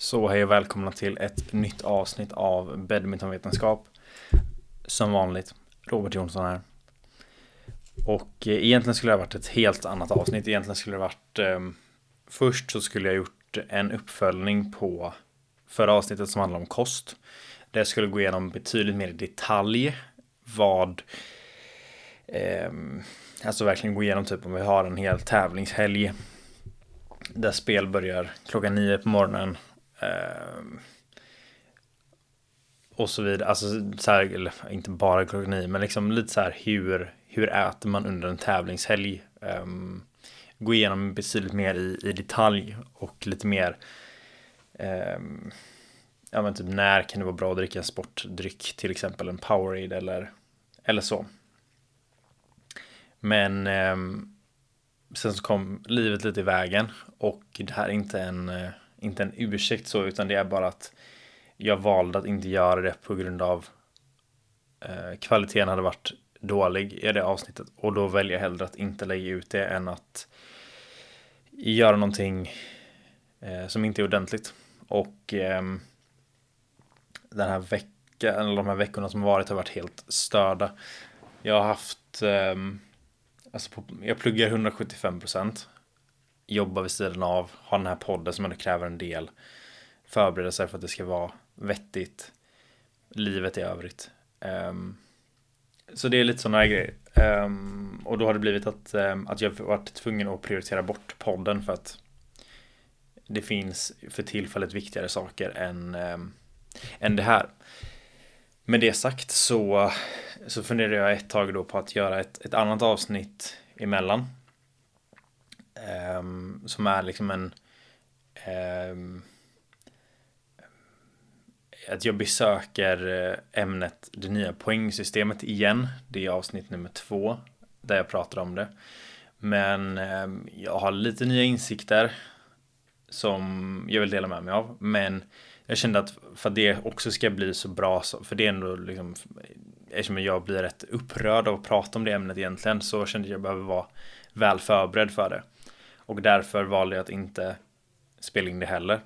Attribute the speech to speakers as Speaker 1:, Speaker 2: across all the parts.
Speaker 1: Så hej och välkomna till ett nytt avsnitt av badmintonvetenskap. Som vanligt, Robert Jonsson här. Och eh, egentligen skulle det ha varit ett helt annat avsnitt. Egentligen skulle det ha varit... Eh, först så skulle jag gjort en uppföljning på förra avsnittet som handlade om kost. Där jag skulle gå igenom betydligt mer i detalj vad... Eh, alltså verkligen gå igenom typ om vi har en hel tävlingshelg. Där spel börjar klockan nio på morgonen Ehm, och så vidare. Alltså så här, eller inte bara klockan men liksom lite så här hur, hur äter man under en tävlingshelg? Um, gå igenom betydligt mer i, i detalj och lite mer um, ja men typ när kan det vara bra att dricka en sportdryck, till exempel en Powerade eller, eller så. Men um, sen så kom livet lite i vägen och det här är inte en uh, inte en ursäkt så, utan det är bara att jag valde att inte göra det på grund av eh, kvaliteten hade varit dålig i det avsnittet och då väljer jag hellre att inte lägga ut det än att göra någonting eh, som inte är ordentligt. Och eh, den här veckan, eller de här veckorna som varit har varit helt störda. Jag har haft, eh, alltså på, jag pluggar 175 procent jobba vid sidan av, ha den här podden som ändå kräver en del förbereda sig för att det ska vara vettigt, livet i övrigt. Um, så det är lite sådana grejer. Um, och då har det blivit att, um, att jag varit tvungen att prioritera bort podden för att det finns för tillfället viktigare saker än, än det här. Med det sagt så, så funderar jag ett tag då på att göra ett, ett annat avsnitt emellan Um, som är liksom en um, att jag besöker eh, ämnet det nya poängsystemet igen. Det är avsnitt nummer två där jag pratar om det. Men um, jag har lite nya insikter som jag vill dela med mig av. Men jag kände att för att det också ska bli så bra, för det är ändå liksom, eftersom jag blir rätt upprörd av att prata om det ämnet egentligen, så kände jag att jag behöver vara väl förberedd för det. Och därför valde jag att inte spela in det heller.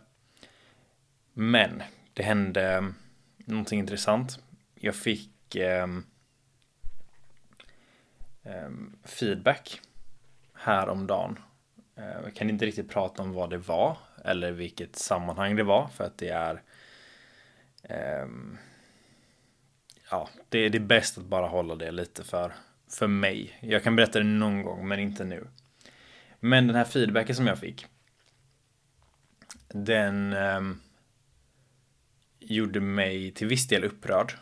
Speaker 1: Men det hände eh, någonting intressant. Jag fick eh, eh, feedback häromdagen. Eh, jag kan inte riktigt prata om vad det var eller vilket sammanhang det var för att det är eh, ja, det, det är bäst att bara hålla det lite för, för mig. Jag kan berätta det någon gång men inte nu. Men den här feedbacken som jag fick. Den eh, gjorde mig till viss del upprörd.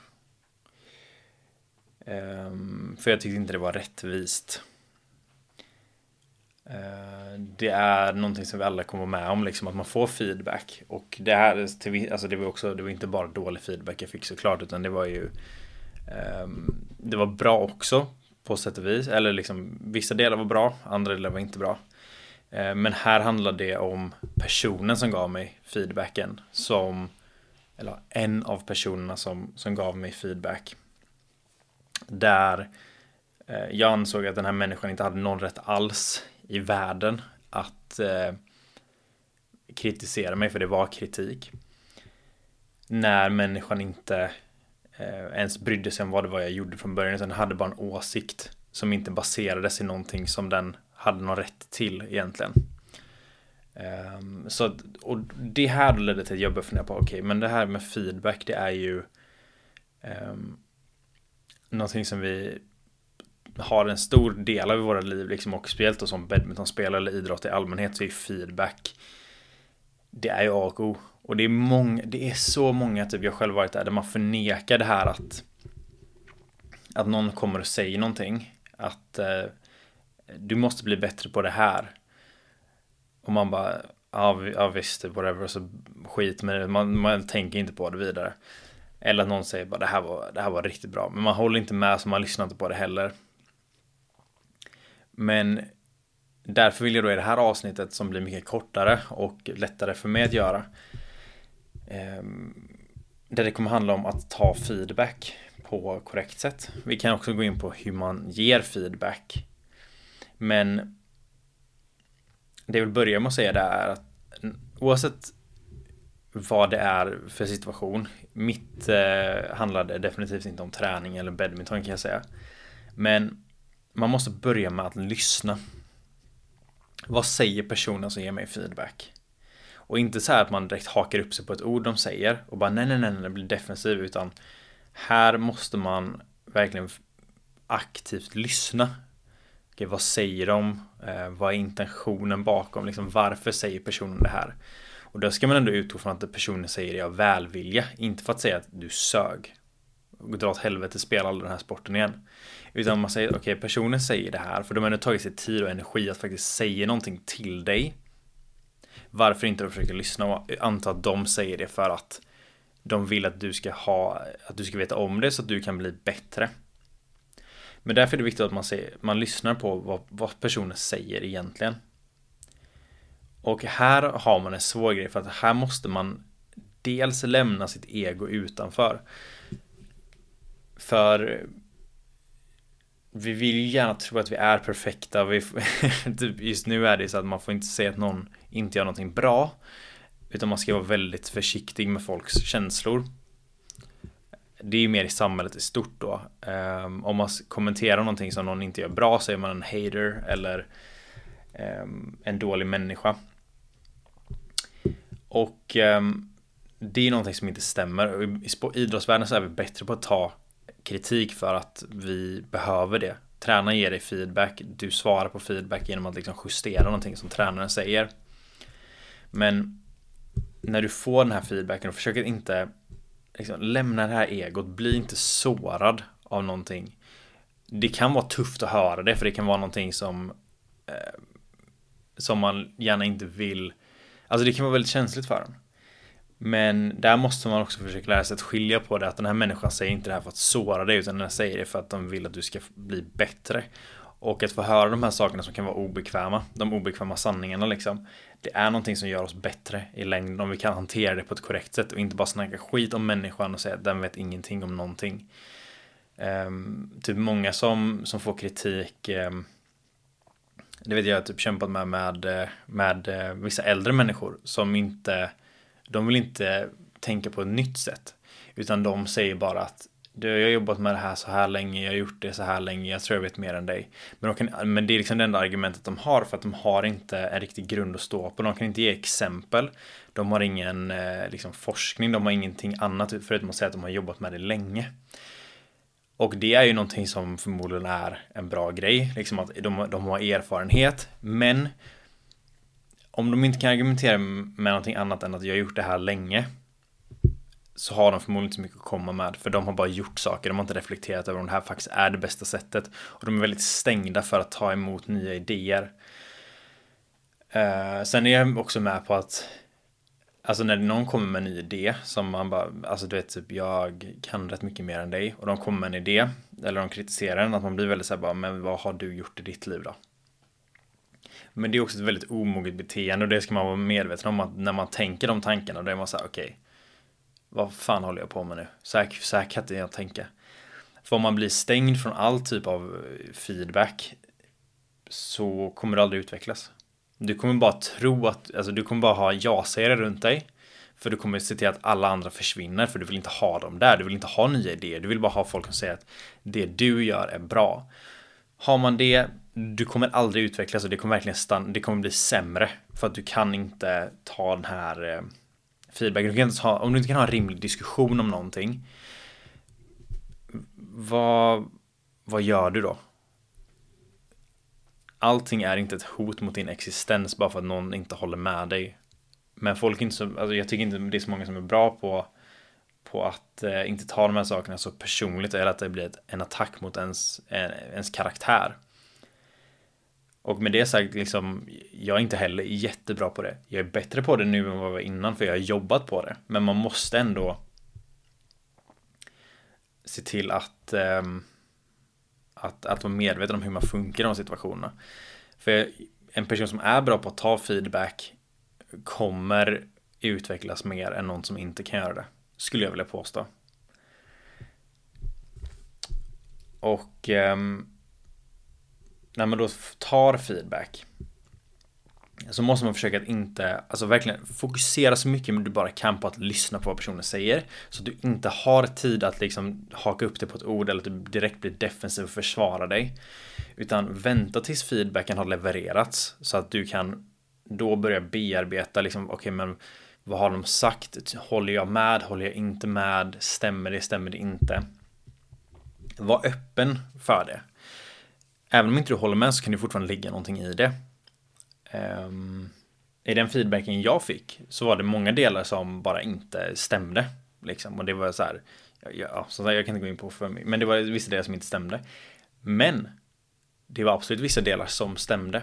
Speaker 1: Eh, för jag tyckte inte det var rättvist. Eh, det är någonting som vi alla kommer med om, liksom att man får feedback. Och det här, alltså det var också, det var inte bara dålig feedback jag fick såklart, utan det var ju um, det var bra också på sätt och vis. Eller liksom vissa delar var bra, andra delar var inte bra. Eh, men här handlar det om personen som gav mig feedbacken. Som, eller en av personerna som, som gav mig feedback. Där eh, jag ansåg att den här människan inte hade någon rätt alls i världen att eh, kritisera mig, för det var kritik. När människan inte eh, ens brydde sig om vad det var jag gjorde från början, utan hade bara en åsikt som inte baserades i någonting som den hade någon rätt till egentligen. Um, så, och det här ledde till att jag började fundera på, okej, okay, men det här med feedback, det är ju um, någonting som vi har en stor del av våra liv, liksom, och speciellt då som badmintonspelare eller idrott i allmänhet, så är feedback, det är ju A och O. Och det är många, det är så många, typ jag själv varit där, där man förnekar det här att att någon kommer och säger någonting. Att eh, du måste bli bättre på det här. Och man bara, ja, ja visst, whatever, så skit med det. Man, man tänker inte på det vidare. Eller att någon säger bara det här var, det här var riktigt bra. Men man håller inte med så man lyssnar inte på det heller. Men därför vill jag då i det här avsnittet som blir mycket kortare och lättare för mig att göra. Eh, där det kommer handla om att ta feedback på korrekt sätt. Vi kan också gå in på hur man ger feedback men det jag vill börja med att säga det är att oavsett vad det är för situation. Mitt eh, handlade definitivt inte om träning eller badminton kan jag säga. Men man måste börja med att lyssna. Vad säger personen som ger mig feedback? Och inte så här att man direkt hakar upp sig på ett ord de säger och bara nej, nej, nej, nej, blir defensiv utan här måste man verkligen aktivt lyssna okay, vad säger de? Eh, vad är intentionen bakom? Liksom, varför säger personen det här? Och då ska man ändå utgå från att personen säger det av välvilja, inte för att säga att du sög. Och dra åt helvete, spela aldrig den här sporten igen. Utan man säger, okej, okay, personen säger det här, för de har ändå tagit sig tid och energi att faktiskt säga någonting till dig. Varför inte De försöka lyssna och anta att de säger det för att de vill att du ska ha, att du ska veta om det så att du kan bli bättre. Men därför är det viktigt att man, ser, man lyssnar på vad, vad personen säger egentligen. Och här har man en svår grej för att här måste man dels lämna sitt ego utanför. För vi vill ju gärna tro att vi är perfekta. Vi, typ just nu är det så att man får inte säga att någon inte gör någonting bra. Utan man ska vara väldigt försiktig med folks känslor. Det är ju mer i samhället i stort då. Um, om man kommenterar någonting som någon inte gör bra så är man en hater eller um, en dålig människa. Och um, det är någonting som inte stämmer. I idrottsvärlden så är vi bättre på att ta kritik för att vi behöver det. Tränaren ger dig feedback, du svarar på feedback genom att liksom justera någonting som tränaren säger. Men när du får den här feedbacken och försöker inte liksom, lämna det här egot, bli inte sårad av någonting. Det kan vara tufft att höra det, för det kan vara någonting som eh, som man gärna inte vill. Alltså det kan vara väldigt känsligt för en. Men där måste man också försöka lära sig att skilja på det. Att den här människan säger inte det här för att såra dig. Utan den säger det för att de vill att du ska bli bättre. Och att få höra de här sakerna som kan vara obekväma. De obekväma sanningarna liksom. Det är någonting som gör oss bättre i längden. Om vi kan hantera det på ett korrekt sätt. Och inte bara snacka skit om människan och säga att den vet ingenting om någonting. Um, typ många som, som får kritik. Um, det vet jag, jag typ kämpat med, med, med, eh, vissa äldre människor som inte de vill inte tänka på ett nytt sätt. Utan de säger bara att du, jag har jobbat med det här så här länge, jag har gjort det så här länge, jag tror jag vet mer än dig. Men, de kan, men det är liksom det enda argumentet de har för att de har inte en riktig grund att stå på. De kan inte ge exempel. De har ingen eh, liksom, forskning, de har ingenting annat förutom att säga att de har jobbat med det länge. Och det är ju någonting som förmodligen är en bra grej, liksom att de, de har erfarenhet, men om de inte kan argumentera med någonting annat än att jag har gjort det här länge så har de förmodligen inte så mycket att komma med för de har bara gjort saker, de har inte reflekterat över om det här faktiskt är det bästa sättet och de är väldigt stängda för att ta emot nya idéer. Uh, sen är jag också med på att Alltså när någon kommer med en ny idé som man bara, alltså du vet typ jag kan rätt mycket mer än dig och de kommer med en idé eller de kritiserar den att man blir väldigt så här bara men vad har du gjort i ditt liv då? Men det är också ett väldigt omoget beteende och det ska man vara medveten om att när man tänker de tankarna då är man så här, okej. Okay, vad fan håller jag på med nu? Så här, så här kan inte jag tänka. För om man blir stängd från all typ av eh, feedback så kommer du aldrig utvecklas. Du kommer bara tro att, alltså du kommer bara ha ja-sägare runt dig. För du kommer se till att alla andra försvinner för du vill inte ha dem där. Du vill inte ha nya idéer. Du vill bara ha folk som säger att det du gör är bra. Har man det, du kommer aldrig utvecklas och det kommer verkligen stanna, det kommer bli sämre. För att du kan inte ta den här eh, Feedback. Du kan inte ha, om du inte kan ha en rimlig diskussion om någonting. Vad, vad gör du då? Allting är inte ett hot mot din existens bara för att någon inte håller med dig. Men folk är inte så, alltså jag tycker inte det är så många som är bra på på att eh, inte ta de här sakerna så personligt eller att det blir ett, en attack mot ens, en, ens karaktär. Och med det sagt, liksom, jag är inte heller jättebra på det. Jag är bättre på det nu än vad jag var innan för jag har jobbat på det. Men man måste ändå se till att, eh, att, att vara medveten om hur man funkar i de situationerna. För en person som är bra på att ta feedback kommer utvecklas mer än någon som inte kan göra det. Skulle jag vilja påstå. Och eh, när man då tar feedback. så måste man försöka att inte, alltså verkligen fokusera så mycket du bara kan på att lyssna på vad personen säger. Så att du inte har tid att liksom haka upp dig på ett ord eller att du direkt blir defensiv och försvara dig. Utan vänta tills feedbacken har levererats så att du kan då börja bearbeta liksom, okej okay, men vad har de sagt? Håller jag med? Håller jag inte med? Stämmer det? Stämmer det inte? Var öppen för det. Även om inte du håller med så kan det fortfarande ligga någonting i det. Um, I den feedbacken jag fick så var det många delar som bara inte stämde. Liksom. Och det var så här, ja, så jag kan inte gå in på för mig, men det var vissa delar som inte stämde. Men det var absolut vissa delar som stämde.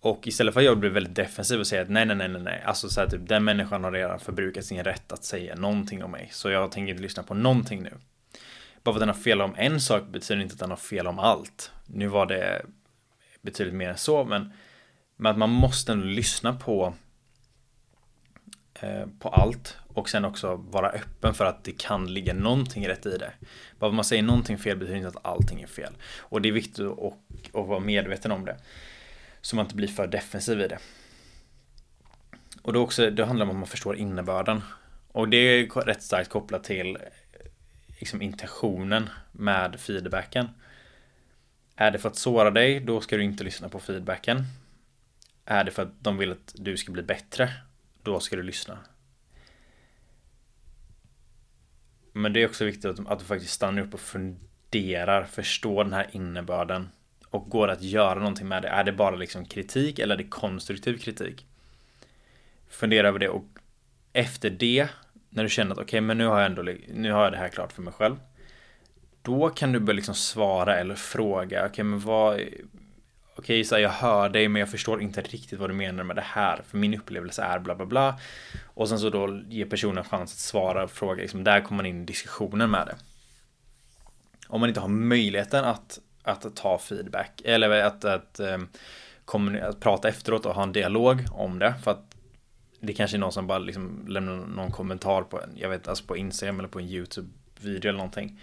Speaker 1: Och istället för att jag blir väldigt defensiv och säga att nej, nej, nej, nej, nej, alltså så här typ den människan har redan förbrukat sin rätt att säga någonting om mig, så jag tänker inte lyssna på någonting nu. Bara för att den har fel om en sak betyder inte att den har fel om allt. Nu var det betydligt mer än så, men, men att man måste lyssna på eh, på allt och sen också vara öppen för att det kan ligga någonting rätt i det. Bara för att man säger någonting fel betyder inte att allting är fel. Och det är viktigt att, att vara medveten om det. Så man inte blir för defensiv i det. Och då också, det handlar om att man förstår innebörden. Och det är rätt starkt kopplat till liksom intentionen med feedbacken. Är det för att såra dig, då ska du inte lyssna på feedbacken. Är det för att de vill att du ska bli bättre, då ska du lyssna. Men det är också viktigt att, att du faktiskt stannar upp och funderar, förstår den här innebörden och går att göra någonting med det. Är det bara liksom kritik eller är det konstruktiv kritik? Fundera över det och efter det, när du känner att okej, okay, men nu har jag ändå, nu har jag det här klart för mig själv. Då kan du börja liksom svara eller fråga, okej, okay, men vad, okej, okay, så jag hör dig, men jag förstår inte riktigt vad du menar med det här, för min upplevelse är bla bla bla. Och sen så då ger personen chans att svara och fråga, liksom, där kommer man in i diskussionen med det. Om man inte har möjligheten att att ta feedback eller att, att, eh, att, att prata efteråt och ha en dialog om det för att det kanske är någon som bara liksom lämnar någon kommentar på en, jag vet, alltså på Instagram eller på en YouTube-video eller någonting.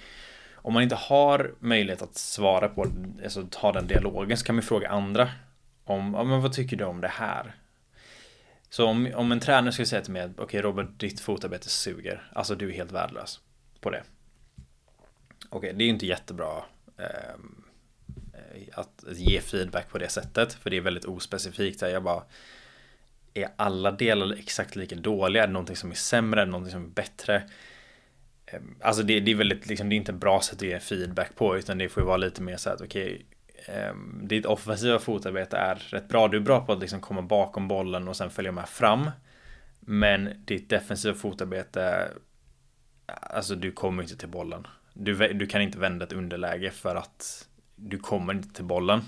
Speaker 1: Om man inte har möjlighet att svara på, alltså ta den dialogen så kan man fråga andra om, ja, men vad tycker du om det här? Så om, om en tränare skulle säga till mig, okej okay, Robert, ditt fotarbete suger, alltså du är helt värdelös på det. Okej, okay, det är ju inte jättebra ehm, eh, att ge feedback på det sättet. För det är väldigt ospecifikt. Jag bara, är alla delar exakt lika dåliga? Är det någonting som är sämre? Är det någonting som är bättre? Ehm, alltså det, det är väldigt, liksom, det är inte ett bra sätt att ge feedback på, utan det får ju vara lite mer så att okej, okay, um, ditt offensiva fotarbete är rätt bra. Du är bra på att liksom komma bakom bollen och sen följa med fram. Men ditt defensiva fotarbete, alltså du kommer inte till bollen. Du, du kan inte vända ett underläge för att du kommer inte till bollen.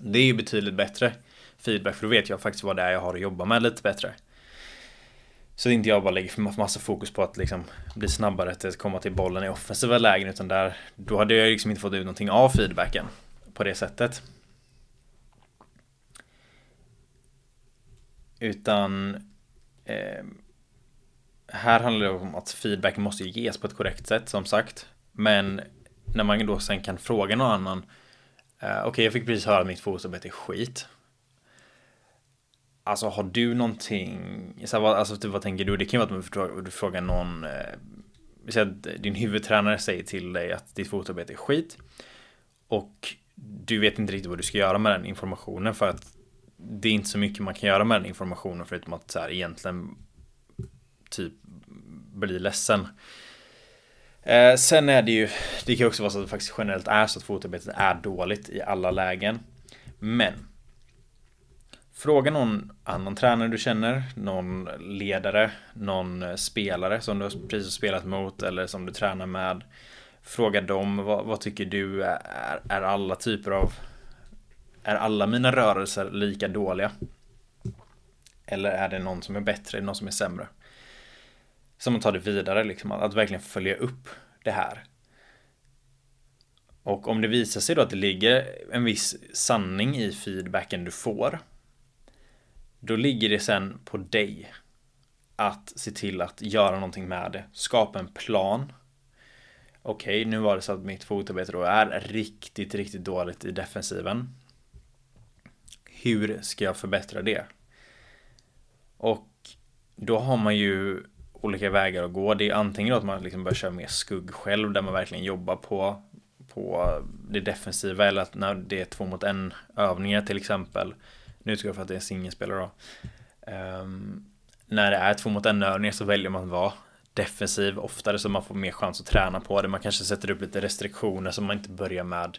Speaker 1: Det är ju betydligt bättre feedback för då vet jag faktiskt vad det är jag har att jobba med lite bättre. Så inte jag bara lägger för massa fokus på att liksom bli snabbare till att komma till bollen i offensiva lägen utan där då hade jag liksom inte fått ut någonting av feedbacken på det sättet. Utan eh, här handlar det om att feedbacken måste ges på ett korrekt sätt som sagt. Men när man då sen kan fråga någon annan. Eh, Okej, okay, jag fick precis höra att mitt fotarbete är skit. Alltså har du någonting, så här, alltså typ, vad tänker du? Det kan ju vara att du frågar någon, eh, att din huvudtränare säger till dig att ditt fotarbete är skit. Och du vet inte riktigt vad du ska göra med den informationen för att det är inte så mycket man kan göra med den informationen förutom att så här, egentligen typ bli ledsen. Eh, sen är det ju, det kan också vara så att det faktiskt generellt är så att fotarbetet är dåligt i alla lägen. Men Fråga någon annan tränare du känner, någon ledare, någon spelare som du har precis spelat mot eller som du tränar med. Fråga dem, vad, vad tycker du är, är alla typer av... Är alla mina rörelser lika dåliga? Eller är det någon som är bättre, någon som är sämre? som att ta det vidare, liksom, att verkligen följa upp det här. Och om det visar sig då att det ligger en viss sanning i feedbacken du får. Då ligger det sen på dig att se till att göra någonting med det. Skapa en plan. Okej, okay, nu var det så att mitt fotarbete då är riktigt, riktigt dåligt i defensiven. hur ska jag förbättra det? Och då har man ju olika vägar att gå. Det är antingen att man liksom börjar köra mer skugg själv där man verkligen jobbar på, på det defensiva eller att när det är två mot en övningar till exempel. Nu utgår jag för att det är en singelspelare då. Um, när det är två mot en övningar så väljer man att vara defensiv oftare så man får mer chans att träna på det. Man kanske sätter upp lite restriktioner så man inte börjar med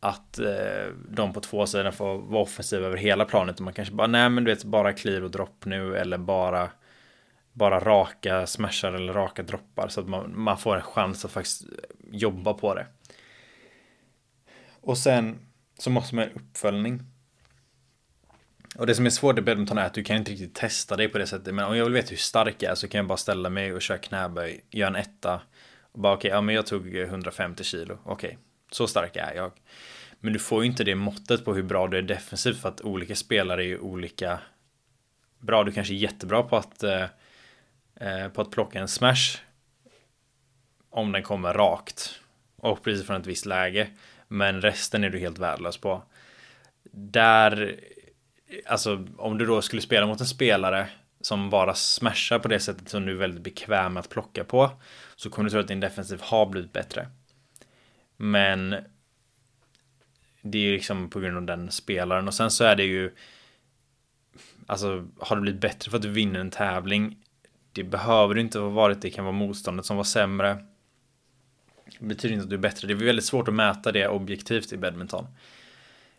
Speaker 1: att eh, de på två sidor får vara offensiva över hela planet. Och man kanske bara, nej men du vet, bara clear och dropp nu eller bara bara raka smashar eller raka droppar så att man, man får en chans att faktiskt jobba på det. Och sen så måste man ha en uppföljning. Och det som är svårt i badminton är att du kan inte riktigt testa dig på det sättet. Men om jag vill veta hur stark jag är så kan jag bara ställa mig och köra knäböj, göra en etta. Och bara okej, okay, ja men jag tog 150 kilo. Okej, okay, så stark är jag. Men du får ju inte det måttet på hur bra du är defensivt för att olika spelare är ju olika bra. Du kanske är jättebra på att eh, eh på att plocka en smash om den kommer rakt och precis från ett visst läge. Men resten är du helt värdelös på. Där alltså om du då skulle spela mot en spelare som bara smashar på det sättet som du är väldigt bekväm med att plocka på så kommer du tro att din defensiv har blivit bättre. Men det är ju liksom på grund av den spelaren. Och sen så är det ju Alltså har det blivit bättre för att du vinner en tävling? Det behöver du inte ha varit, det kan vara motståndet som var sämre. Det betyder inte att du är bättre, det är väldigt svårt att mäta det objektivt i badminton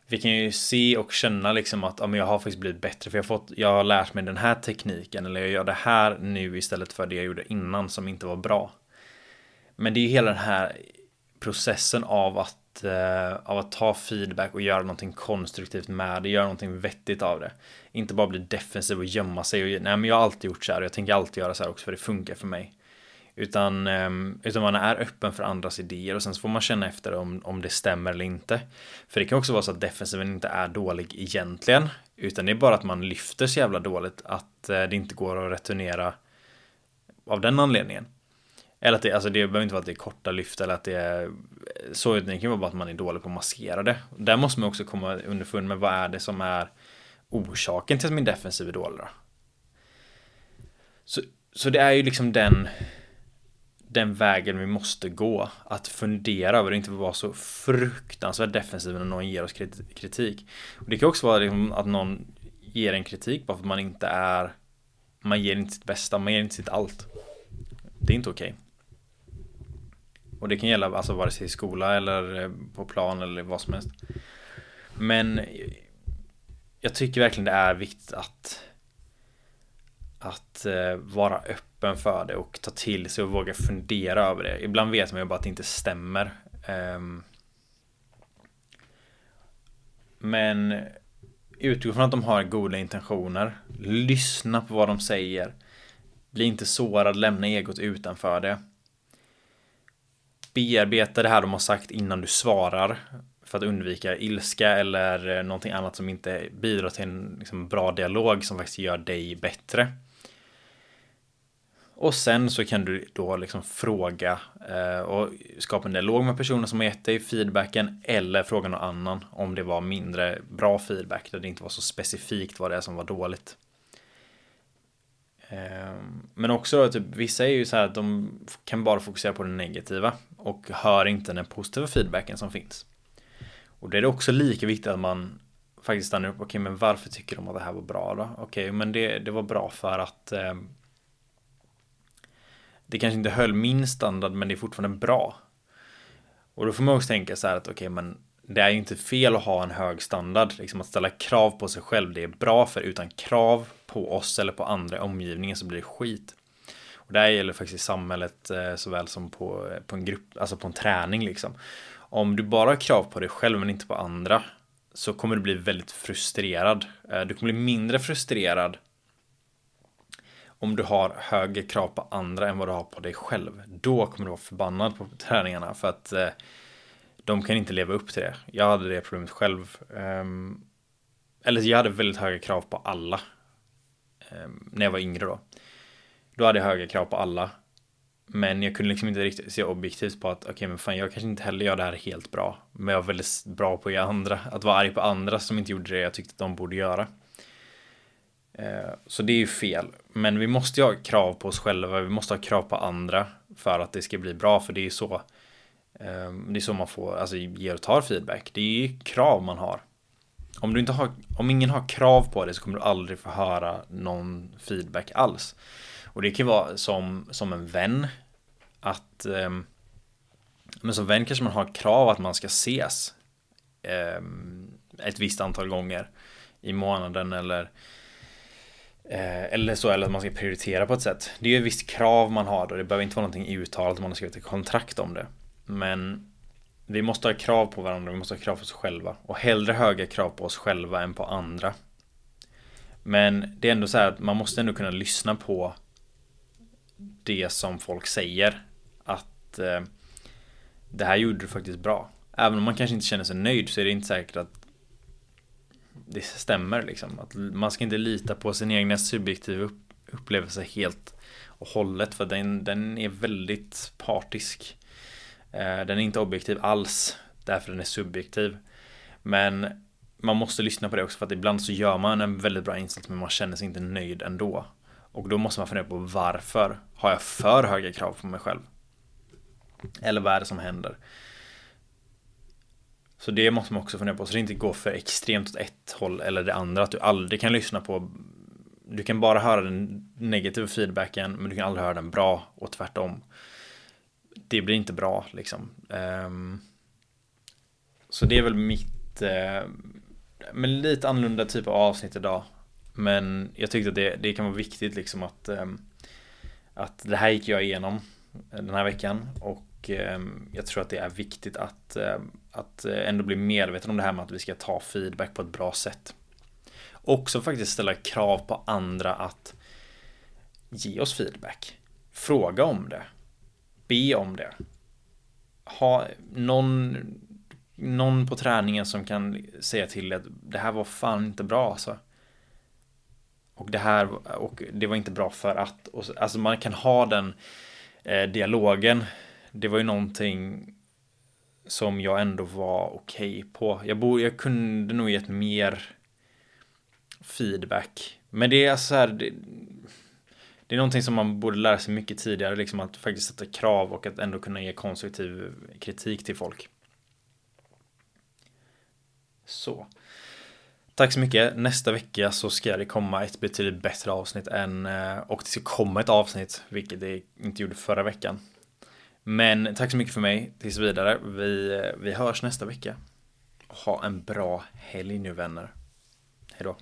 Speaker 1: vi kan ju se och känna liksom att ja, men jag har faktiskt blivit bättre för jag har, fått, jag har lärt mig den här tekniken eller jag gör det här nu istället för det jag gjorde innan som inte var bra. Men det är ju hela den här processen av att, eh, av att ta feedback och göra någonting konstruktivt med det, göra någonting vettigt av det. Inte bara bli defensiv och gömma sig och nej men jag har alltid gjort så här och jag tänker alltid göra så här också för det funkar för mig. Utan, ehm, utan man är öppen för andras idéer och sen så får man känna efter om, om det stämmer eller inte. För det kan också vara så att defensiven inte är dålig egentligen. Utan det är bara att man lyfter så jävla dåligt att eh, det inte går att returnera av den anledningen. Eller att det, alltså det behöver inte vara att det är korta lyft eller att det är eh, så utan det kan vara bara att man är dålig på att maskera det. Där måste man också komma underfund med vad är det som är orsaken till att min defensiv är dålig då. Så, så det är ju liksom den den vägen vi måste gå. Att fundera över det, inte vara så fruktansvärt defensiv när någon ger oss kritik. Och det kan också vara liksom att någon ger en kritik bara för att man inte är man ger inte sitt bästa, man ger inte sitt allt. Det är inte okej. Okay. Och det kan gälla alltså vare sig i skola eller eh, på plan eller vad som helst. Men jag tycker verkligen det är viktigt att att eh, vara öppen för det och ta till sig och våga fundera över det. Ibland vet man ju bara att det inte stämmer. Ehm, men utgå från att de har goda intentioner. Lyssna på vad de säger. Bli inte sårad, lämna egot utanför det. Bearbeta det här de har sagt innan du svarar. För att undvika ilska eller eh, någonting annat som inte bidrar till en liksom, bra dialog som faktiskt gör dig bättre. Och sen så kan du då liksom fråga eh, och skapa en dialog med personen som har gett dig feedbacken eller fråga någon annan om det var mindre bra feedback där det inte var så specifikt vad det är som var dåligt. Eh, men också typ, vissa är ju så här att de kan bara fokusera på det negativa och hör inte den positiva feedbacken som finns. Och det är också lika viktigt att man faktiskt stannar upp. Okej, okay, men varför tycker de att det här var bra då? Okej, okay, men det, det var bra för att eh, det kanske inte höll min standard men det är fortfarande bra. Och då får man också tänka så här att okej okay, men det är ju inte fel att ha en hög standard. Liksom att ställa krav på sig själv det är bra för utan krav på oss eller på andra i omgivningen så blir det skit. Och det här gäller faktiskt i samhället eh, såväl som på, eh, på en grupp, alltså på en träning liksom. Om du bara har krav på dig själv men inte på andra så kommer du bli väldigt frustrerad. Eh, du kommer bli mindre frustrerad om du har högre krav på andra än vad du har på dig själv. Då kommer du vara förbannad på träningarna för att eh, de kan inte leva upp till det. Jag hade det problemet själv. Um, eller jag hade väldigt höga krav på alla. Um, när jag var yngre då. Då hade jag höga krav på alla. Men jag kunde liksom inte riktigt se objektivt på att okej okay, men fan jag kanske inte heller gör det här helt bra. Men jag var väldigt bra på att göra andra. Att vara arg på andra som inte gjorde det jag tyckte att de borde göra. Eh, så det är ju fel. Men vi måste ju ha krav på oss själva. Vi måste ha krav på andra. För att det ska bli bra. För det är ju så. Ehm, det är så man får, alltså ger och tar feedback. Det är ju krav man har. Om du inte har, om ingen har krav på dig så kommer du aldrig få höra någon feedback alls. Och det kan vara som, som en vän. Att eh, men som vän kanske man har krav att man ska ses eh, ett visst antal gånger i månaden eller Eh, eller så, eller att man ska prioritera på ett sätt. Det är ju ett visst krav man har då. Det behöver inte vara någonting uttalat, man har skrivit ett kontrakt om det. Men vi måste ha krav på varandra, vi måste ha krav på oss själva. Och hellre höga krav på oss själva än på andra. Men det är ändå så här att man måste ändå kunna lyssna på det som folk säger. Att eh, det här gjorde du faktiskt bra. Även om man kanske inte känner sig nöjd så är det inte säkert att det stämmer liksom. Att man ska inte lita på sin egna subjektiva upplevelse helt och hållet för den, den är väldigt partisk. Eh, den är inte objektiv alls därför den är subjektiv. Men man måste lyssna på det också för att ibland så gör man en väldigt bra insats men man känner sig inte nöjd ändå. Och då måste man fundera på varför har jag för höga krav på mig själv? Eller vad är det som händer? Så det måste man också fundera på, så det inte går för extremt åt ett håll eller det andra. Att du aldrig kan lyssna på Du kan bara höra den negativa feedbacken men du kan aldrig höra den bra och tvärtom. Det blir inte bra liksom. Um, så det är väl mitt uh, Men lite annorlunda typ av avsnitt idag. Men jag tyckte att det, det kan vara viktigt liksom att um, Att det här gick jag igenom den här veckan och um, jag tror att det är viktigt att att eh, ändå bli medveten om det här med att vi ska ta feedback på ett bra sätt. Också faktiskt ställa krav på andra att ge oss feedback. Fråga om det. Be om det. Ha någon, någon på träningen som kan säga till att det här var fan inte bra alltså. Och det här och det var inte bra för att. Och, alltså man kan ha den eh, dialogen. Det var ju någonting som jag ändå var okej okay på. Jag, borde, jag kunde nog gett mer feedback. Men det är så här, det, det, är någonting som man borde lära sig mycket tidigare, liksom att faktiskt sätta krav och att ändå kunna ge konstruktiv kritik till folk. Så. Tack så mycket. Nästa vecka så ska det komma ett betydligt bättre avsnitt än eh, och det ska komma ett avsnitt, vilket det inte gjorde förra veckan. Men tack så mycket för mig tills vidare. Vi, eh, vi hörs nästa vecka. Ha en bra helg nu vänner. Hejdå.